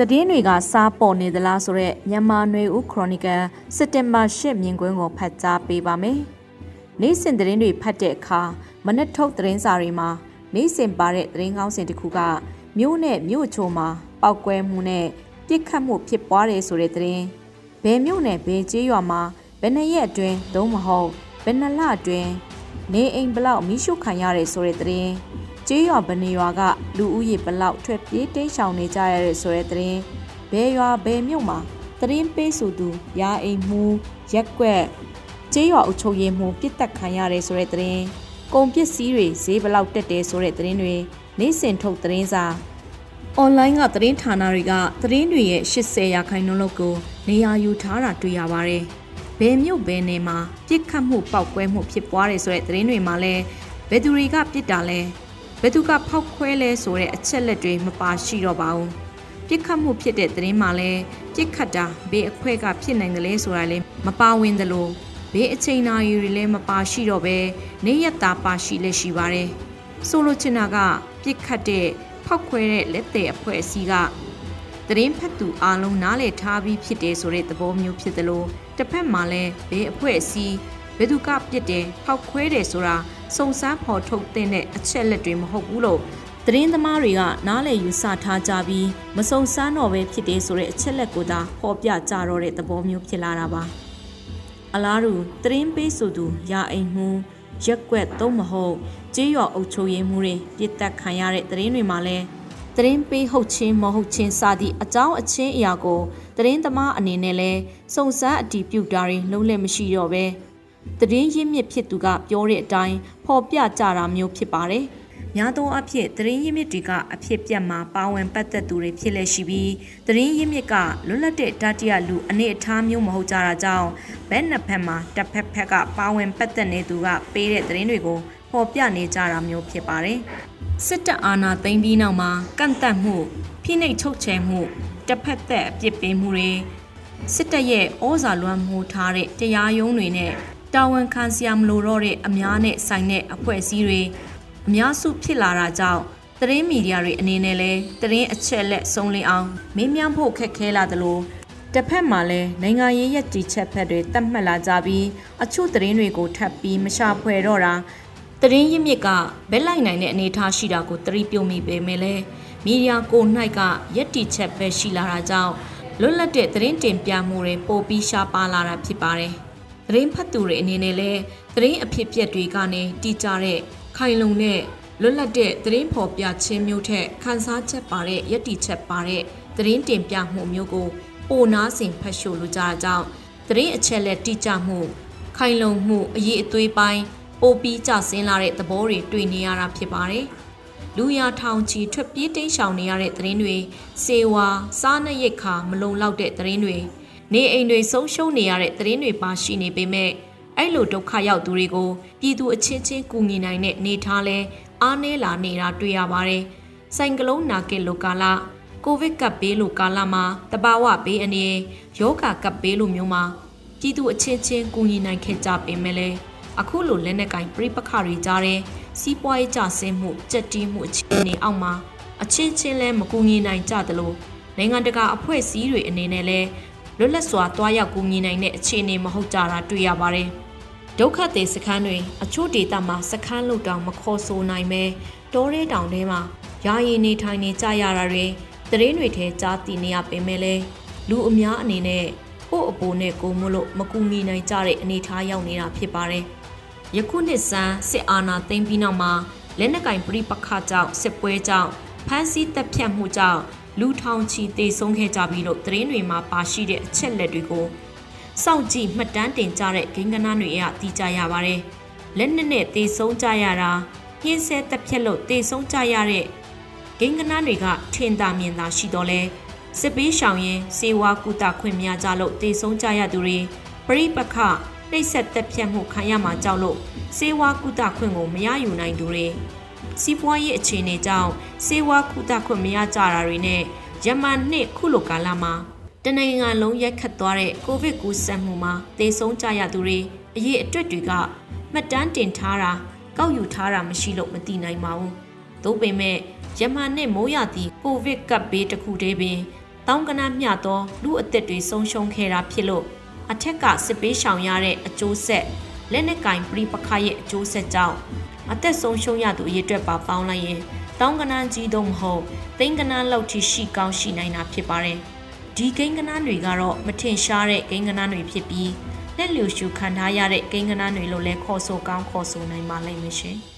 သတင်းတွေကစားပေါ်နေသလားဆိုတော့မြန်မာနွေဦးခရိုနီကယ်စက်တင်ဘာ10မြင်ကွင်းကိုဖတ်ကြားပေးပါမယ်။နေ့စဉ်သတင်းတွေဖတ်တဲ့အခါမနက်ထုတ်သတင်းစာတွေမှာနေ့စဉ်ပါတဲ့သတင်းကောင်းစင်တစ်ခုကမြို့နဲ့မြို့ချိုမှာပောက်ကွဲမှုနဲ့ပြစ်ခတ်မှုဖြစ်ပွားတယ်ဆိုတဲ့သတင်းဘယ်မြို့နဲ့ဘယ်ကျေးရွာမှာဘယ်နှစ်ရက်အတွင်းသုံးမဟုတ်ဘယ်နှစ်လအတွင်းနေအိမ်ဘလောက်မိရှုခံရတယ်ဆိုတဲ့သတင်း ကျေးရွာဘယ်နေရွာကလူဦးရေဘလောက်ထွက်ပြေးတိမ်းရှောင်နေကြရတဲ့ဆိုတဲ့သတင်းဘယ်ရွာဘယ်မြို့မှာသတင်းပေးဆိုသူရာအိမ်မှုရက်ကွက်ကျေးရွာအုပ်ချုပ်ရေးမှုပြစ်တက်ခံရတယ်ဆိုတဲ့သတင်းကုန်ပစ္စည်းတွေဈေးဘလောက်တက်တယ်ဆိုတဲ့သတင်းတွေနေ့စဉ်ထုတ်သတင်းစာအွန်လိုင်းကသတင်းဌာနတွေကသတင်းတွေရဲ့80ရာခိုင်နှုန်းလောက်ကိုနေရာယူထားတာတွေ့ရပါတယ်။ဘယ်မြို့ဘယ်နယ်မှာပြစ်ခတ်မှုပောက်ကွဲမှုဖြစ်ပွားတယ်ဆိုတဲ့သတင်းတွေမှာလည်းဘယ်သူတွေကပြစ်တာလဲ ဘယ်သူကဖောက်ခွဲလဲဆိုတဲ့အချက်လက်တွေမပါရှိတော့ပါဘူးပြစ်ခတ်မှုဖြစ်တဲ့သတင်းမှာလည်းပြစ်ခတ်တာဘေးအခွဲကဖြစ်နိုင်တယ်လဲဆိုတာလည်းမပါဝင်သလိုဘေးအချိန်နာရီတွေလည်းမပါရှိတော့ပဲနေရတာပါရှိလက်ရှိပါတယ်ဆိုလိုချင်တာကပြစ်ခတ်တဲ့ဖောက်ခွဲတဲ့လက်တဲ့အဖွဲ့အစည်းကသတင်းဖတ်သူအားလုံးနားလည်ထားပြီးဖြစ်တယ်ဆိုတဲ့သဘောမျိုးဖြစ်သလိုတစ်ဖက်မှာလည်းဘေးအဖွဲ့အစည်း ဘယ်သူကပြစ်တယ်ဖောက်ခွဲတယ်ဆိုတာစုံစမ်းဖော်ထုတ်တဲ့အချက်လက်တွေမဟုတ်ဘူးလို့သတင်းသမားတွေကနားလည်ယူဆထားကြပြီးမစုံစမ်းတော့ပဲဖြစ်တယ်ဆိုတဲ့အချက်လက်ကိုသာဖော်ပြကြတော့တဲ့သဘောမျိုးဖြစ်လာတာပါအလားတူသတင်းပေးဆိုသူရာအိမ်မှုရက်ွက်သုံးမဟုတ်ကြေးရွာအုပ်ချုပ်ရေးမှုတွေပြစ်တက်ခံရတဲ့သတင်းတွေမှာလည်းသတင်းပေးဟုတ်ချင်းမဟုတ်ချင်းစသည့်အကြောင်းအချင်းအရာကိုသတင်းသမားအနေနဲ့လဲစုံစမ်းအတည်ပြုတာတွေလုံးလည်မရှိတော့ပဲ သတင်းရင်းမြစ်ဖြစ်သူကပြောတဲ့အတိုင်းဖော်ပြကြတာမျိုးဖြစ်ပါတယ်။များသောအားဖြင့်သတင်းရင်းမြစ်တွေကအဖြစ်ပြက်မှာပါဝင်ပတ်သက်သူတွေဖြစ်လက်ရှိပြီးသတင်းရင်းမြစ်ကလွတ်လပ်တဲ့တတိယလူအနေအထားမျိုးမဟုတ်ကြတာကြောင့်ဘက်နှစ်ဖက်မှာတစ်ဖက်ဖက်ကပါဝင်ပတ်သက်နေသူကပေးတဲ့သတင်းတွေကိုဖော်ပြနေကြတာမျိုးဖြစ်ပါတယ်။စစ်တပ်အာဏာသိမ်းပြီးနောက်မှာကန့်သက်မှုဖိနှိပ်ချုပ်ချယ်မှုတစ်ဖက်သက်အပြစ်ပေးမှုတွေစစ်တပ်ရဲ့ဩဇာလွှမ်းမိုးထားတဲ့တရားရုံးတွေနဲ့ တာဝန်ခံစရာမလိုတော့တဲ့အများနဲ့ဆိုင်တဲ့အဖွဲ့အစည်းတွေအများစုဖြစ်လာတာကြောင့်သတင်းမီဒီယာတွေအနေနဲ့လည်းသတင်းအချက်လက်စုံလင်အောင်မင်းများဖို့ခက်ခဲလာသလိုတစ်ဖက်မှာလည်းနိုင်ငံရေးရည်တည်ချက်ဖက်တွေတတ်မှတ်လာကြပြီးအချို့သတင်းတွေကိုထပ်ပြီးမရှာဖွေတော့တာသတင်းရင်းမြစ်ကဘက်လိုက်နိုင်တဲ့အနေအထားရှိတာကိုသတိပြုမိပေမဲ့လည်းမီဒီယာကို၌ကရည်တည်ချက်ပဲရှိလာတာကြောင့်လွတ်လပ်တဲ့သတင်းတင်ပြမှုတွေပိုပြီးရှားပါလာတာဖြစ်ပါတယ်။ သတင်းဖတ်သူတွေအနေနဲ့လည်းသတင်းအဖြစ်အပျက်တွေကနေတီးကြတဲ့ခိုင်လုံတဲ့လွတ်လပ်တဲ့သတင်းဖော်ပြခြင်းမျိုးထက်ခန်းစားချက်ပါတဲ့ယက်တီချက်ပါတဲ့သတင်းတင်ပြမှုမျိုးကိုပိုနားဆင်ဖတ်ရှုလိုကြတာကြောင့်သတင်းအချက်လက်တိကျမှုခိုင်လုံမှုအရေးအသွေးပိုင်းပိုပြီးကျဆင်းလာတဲ့သဘောတွေတွေ့နေရတာဖြစ်ပါတယ်။လူရထောင်ချီထွက်ပြေးတိမ်းရှောင်နေရတဲ့သတင်းတွေစေဝါစားနပ်ရိက္ခာမလုံလောက်တဲ့သတင်းတွေ နေအိမ်တွေဆုံးရှုံးနေရတဲ့သတင်းတွေပါရှိနေပေမဲ့အဲ့လိုဒုက္ခရောက်သူတွေကိုပြည်သူအချင်းချင်းကူညီနိုင်တဲ့နေထားလဲအားနည်းလာနေတာတွေ့ရပါတယ်။စိုင်ကလုံးနာကစ်လိုကာလကိုဗစ်ကပ်ဘေးလိုကာလမှာတဘာဝဘေးအနေယောဂကပ်ဘေးလိုမျိုးမှာပြည်သူအချင်းချင်းကူညီနိုင်ခဲ့ကြပေမဲ့လည်းအခုလိုလက်နက်ကင်ပြိပခတွေကြားတဲ့စီးပွားရေးကျဆင်းမှုကြက်တီးမှုအခြေအနေအောက်မှာအချင်းချင်းလဲမကူညီနိုင်ကြသလိုနိုင်ငံတကာအဖွဲ့အစည်းတွေအနေနဲ့လည်း လွတ်လပ်စွာတွားရောက်ကူညီနိုင်တဲ့အခြေအနေမဟုတ်ကြတာတွေ့ရပါတယ်။ဒုက္ခသည်စခန်းတွေအချို့ဒေသမှာစခန်းလုတောင်မခေါ်ဆိုနိုင်ပဲတောရဲတောင်ထဲမှာယာယီနေထိုင်နေကြရတာတွေသတင်းတွေထဲကြားသိနေရပေမဲ့လည်းလူအများအနေနဲ့ကိုယ့်အပိုနဲ့ကိုမလို့မကူညီနိုင်ကြတဲ့အနေအထားရောက်နေတာဖြစ်ပါတယ်။ယခုနှစ်စမ်းစစ်အာဏာသိမ်းပြီးနောက်မှာလက်နက်ကင်ပြိပခကြောင့်စစ်ပွဲကြောင့်ဖမ်းဆီးတပ်ဖြတ်မှုကြောင့် လူထောင်ချီတေဆုံးခဲ့ကြပြီလို့သတင်းတွေမှာပါရှိတဲ့အချက်လက်တွေကိုစောင့်ကြည့်မှတ်တမ်းတင်ကြတဲ့ဂိမ်းကနာတွေအရသိကြရပါတယ်။လက်နက်နဲ့တေဆုံးကြရတာညှင်းဆဲတက်ဖြတ်လို့တေဆုံးကြရတဲ့ဂိမ်းကနာတွေကထင်သာမြင်သာရှိတော့လဲစစ်ပေးရှောင်ရင်စေဝါကုသခွင့်များကြလို့တေဆုံးကြရသူတွေပရိပခနှိပ်စက်တက်ဖြတ်မှုခံရမှာကြောက်လို့စေဝါကုသခွင့်ကိုမရယူနိုင်သူတွေ စီးပွားရေးအခြေအနေကြောင့်စေဝါကုသခွင့်မရကြတာတွေနဲ့ယမန်နှစ်ခုလိုကာလမှာတနိုင်ငံလုံးရက်ခတ်သွားတဲ့ကိုဗစ်ကူးစက်မှုမှာသေဆုံးကြရသူတွေအရေးအတွက်တွေကမှတ်တမ်းတင်ထားတာကောက်ယူထားတာမရှိလို့မသိနိုင်ပါဘူး။သို့ပေမဲ့ယမန်နှစ်မိုးရသည့်ကိုဗစ်ကပ်ဘေးတစ်ခုတည်းပင်တတောင်းကနမျှသောလူအသက်တွေဆုံးရှုံးခဲ့တာဖြစ်လို့အထက်ကစစ်ပေးရှောင်ရတဲ့အကျိုးဆက်လက်နက်ကင်ပြိပခရဲ့အကျိုးဆက်ကြောင့် အသက်ဆုံးရှုံးရသူအရေးအတွက်ပါပေါင်းလိုက်ရင်တောင်းကနန်းကြီးတော့မဟုတ်သိန်းကနန်းလောက်ထိရှိကောင်းရှိနိုင်တာဖြစ်ပါတယ်ဒီကိန်းကနန်းတွေကတော့မထင်ရှားတဲ့ကိန်းကနန်းတွေဖြစ်ပြီးလက်လျူရှုခံထားရတဲ့ကိန်းကနန်းတွေလို့လည်းခေါ်ဆိုကောင်းခေါ်ဆိုနိုင်ပါလိမ့်မယ်ရှင်။